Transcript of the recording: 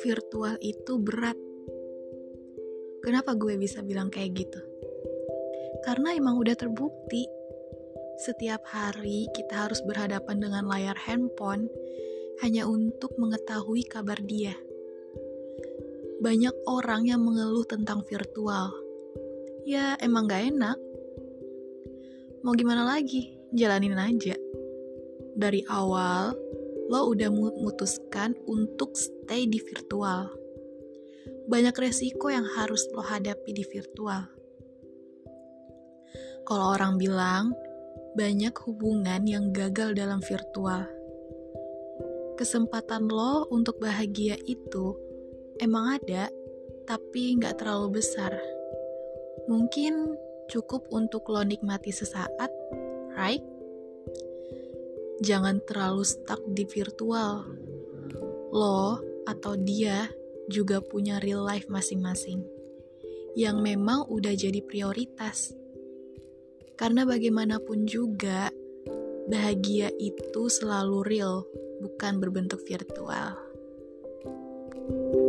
Virtual itu berat. Kenapa gue bisa bilang kayak gitu? Karena emang udah terbukti setiap hari kita harus berhadapan dengan layar handphone hanya untuk mengetahui kabar dia. Banyak orang yang mengeluh tentang virtual. Ya, emang gak enak. Mau gimana lagi? Jalanin aja. Dari awal, lo udah memutuskan untuk stay di virtual. Banyak resiko yang harus lo hadapi di virtual. Kalau orang bilang, banyak hubungan yang gagal dalam virtual. Kesempatan lo untuk bahagia itu emang ada, tapi nggak terlalu besar. Mungkin cukup untuk lo nikmati sesaat, Jangan terlalu stuck di virtual. Lo atau dia juga punya real life masing-masing yang memang udah jadi prioritas. Karena bagaimanapun juga, bahagia itu selalu real, bukan berbentuk virtual. thank you